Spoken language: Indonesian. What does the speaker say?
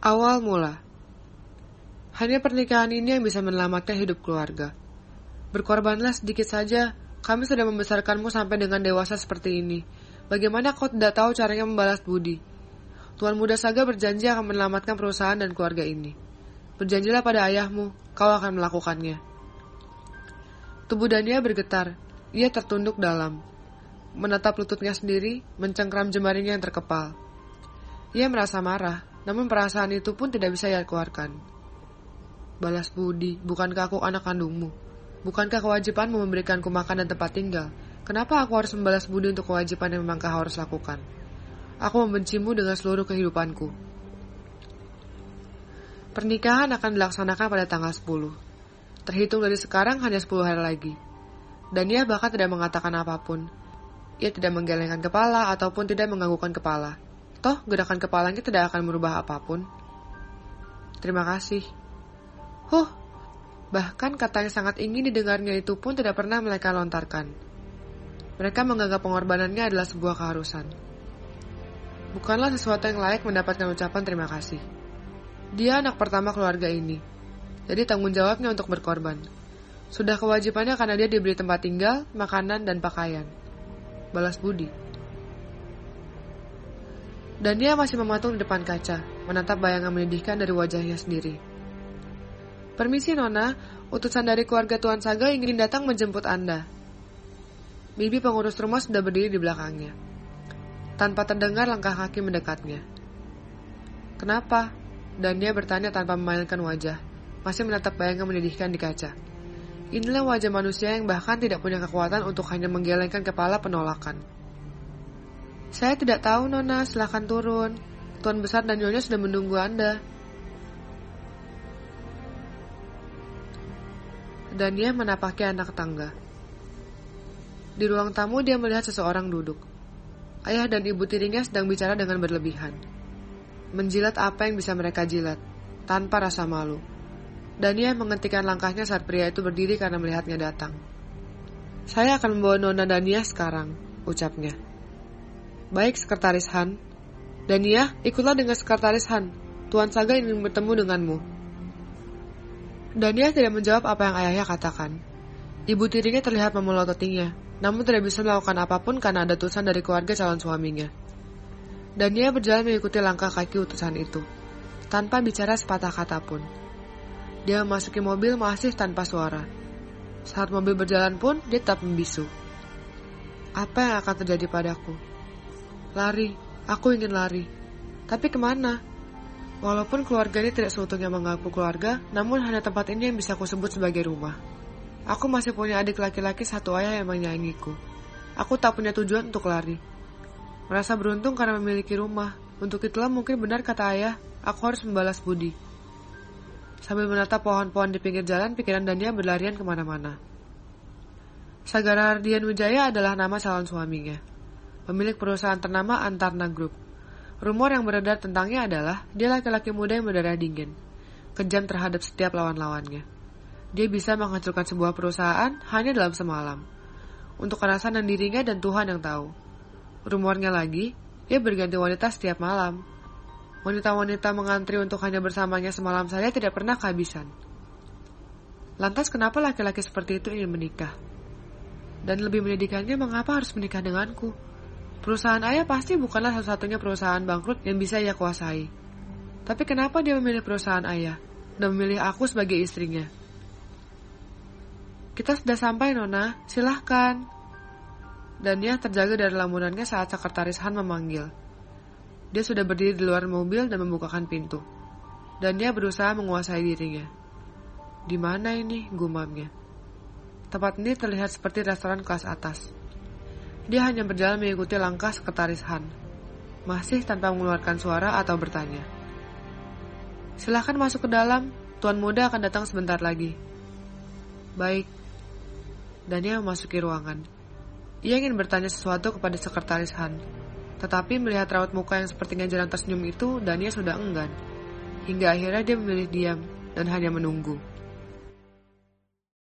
Awal mula. Hanya pernikahan ini yang bisa menyelamatkan hidup keluarga. Berkorbanlah sedikit saja, kami sudah membesarkanmu sampai dengan dewasa seperti ini. Bagaimana kau tidak tahu caranya membalas budi? Tuan Muda Saga berjanji akan menyelamatkan perusahaan dan keluarga ini. Berjanjilah pada ayahmu, kau akan melakukannya. Tubuh Dania bergetar, ia tertunduk dalam. Menatap lututnya sendiri, mencengkram jemarinya yang terkepal. Ia merasa marah, namun perasaan itu pun tidak bisa ia keluarkan. Balas budi, bukankah aku anak kandungmu? Bukankah kewajibanmu memberikanku makan dan tempat tinggal? Kenapa aku harus membalas budi untuk kewajiban yang memang kau harus lakukan? Aku membencimu dengan seluruh kehidupanku. Pernikahan akan dilaksanakan pada tanggal 10. Terhitung dari sekarang hanya 10 hari lagi. Dan ia bahkan tidak mengatakan apa pun. Ia tidak menggelengkan kepala ataupun tidak menganggukkan kepala. Toh, gerakan kepalanya tidak akan merubah apa pun. Terima kasih. Huh, bahkan kata yang sangat ingin didengarnya itu pun tidak pernah mereka lontarkan. Mereka menganggap pengorbanannya adalah sebuah keharusan. Bukanlah sesuatu yang layak mendapatkan ucapan terima kasih. Dia anak pertama keluarga ini, jadi tanggung jawabnya untuk berkorban. Sudah kewajibannya karena dia diberi tempat tinggal, makanan, dan pakaian. Balas budi dan dia masih mematung di depan kaca, menatap bayangan menyedihkan dari wajahnya sendiri. Permisi Nona, utusan dari keluarga Tuan Saga ingin datang menjemput Anda. Bibi pengurus rumah sudah berdiri di belakangnya. Tanpa terdengar langkah kaki mendekatnya. Kenapa? Dan dia bertanya tanpa memainkan wajah, masih menatap bayangan menyedihkan di kaca. Inilah wajah manusia yang bahkan tidak punya kekuatan untuk hanya menggelengkan kepala penolakan. Saya tidak tahu, Nona. Silahkan turun. Tuan Besar dan Nyonya sudah menunggu Anda. Dan dia menapaki anak tangga. Di ruang tamu dia melihat seseorang duduk. Ayah dan ibu tirinya sedang bicara dengan berlebihan. Menjilat apa yang bisa mereka jilat, tanpa rasa malu. Dan dia menghentikan langkahnya saat pria itu berdiri karena melihatnya datang. Saya akan membawa Nona Dania sekarang, ucapnya. Baik, Sekretaris Han. Dan ya, ikutlah dengan Sekretaris Han. Tuan Saga ingin bertemu denganmu. Dania tidak menjawab apa yang ayahnya katakan. Ibu tirinya terlihat memelototinya, namun tidak bisa melakukan apa pun karena ada tulisan dari keluarga calon suaminya. Dania berjalan mengikuti langkah kaki utusan itu, tanpa bicara sepatah kata pun. Dia memasuki mobil masih tanpa suara. Saat mobil berjalan pun, dia tetap membisu. Apa yang akan terjadi padaku? Lari, aku ingin lari. Tapi ke mana? Walaupun keluarga ini tidak seutuhnya mengaku keluarga, namun hanya tempat ini yang bisa aku sebut sebagai rumah. Aku masih punya adik laki-laki satu ayah yang menyayangiku. Aku tak punya tujuan untuk lari. Merasa beruntung karena memiliki rumah. Untuk itulah mungkin benar kata ayah, aku harus membalas budi. Sambil menatap pohon-pohon di pinggir jalan, pikiran Dania berlarian ke mana-mana. Sagara Ardian Wijaya adalah nama calon suaminya pemilik perusahaan ternama Antarna Group. Rumor yang beredar tentangnya adalah dia laki-laki muda yang berdarah dingin, kejam terhadap setiap lawan-lawannya. Dia bisa menghancurkan sebuah perusahaan hanya dalam semalam. Untuk kerasan dan dirinya dan Tuhan yang tahu. Rumornya lagi, dia berganti wanita setiap malam. Wanita-wanita mengantri untuk hanya bersamanya semalam saja tidak pernah kehabisan. Lantas kenapa laki-laki seperti itu ingin menikah? Dan lebih menyedihkannya mengapa harus menikah denganku? Perusahaan ayah pasti bukanlah satu-satunya perusahaan bangkrut yang bisa ia kuasai. Tapi kenapa dia memilih perusahaan ayah dan memilih aku sebagai istrinya? Kita sudah sampai, Nona. Silahkan. Dan dia terjaga dari lamunannya saat sekretaris Han memanggil. Dia sudah berdiri di luar mobil dan membukakan pintu. Dan dia berusaha menguasai dirinya. Di mana ini? gumamnya. Tempat ini terlihat seperti restoran kelas atas. Dia hanya berjalan mengikuti langkah sekretaris Han, masih tanpa mengeluarkan suara atau bertanya. Silahkan masuk ke dalam, Tuan Muda akan datang sebentar lagi. Baik. Dania memasuki ruangan. Ia ingin bertanya sesuatu kepada sekretaris Han, tetapi melihat raut muka yang sepertinya jarang tersenyum itu, Dania sudah enggan. Hingga akhirnya dia memilih diam dan hanya menunggu.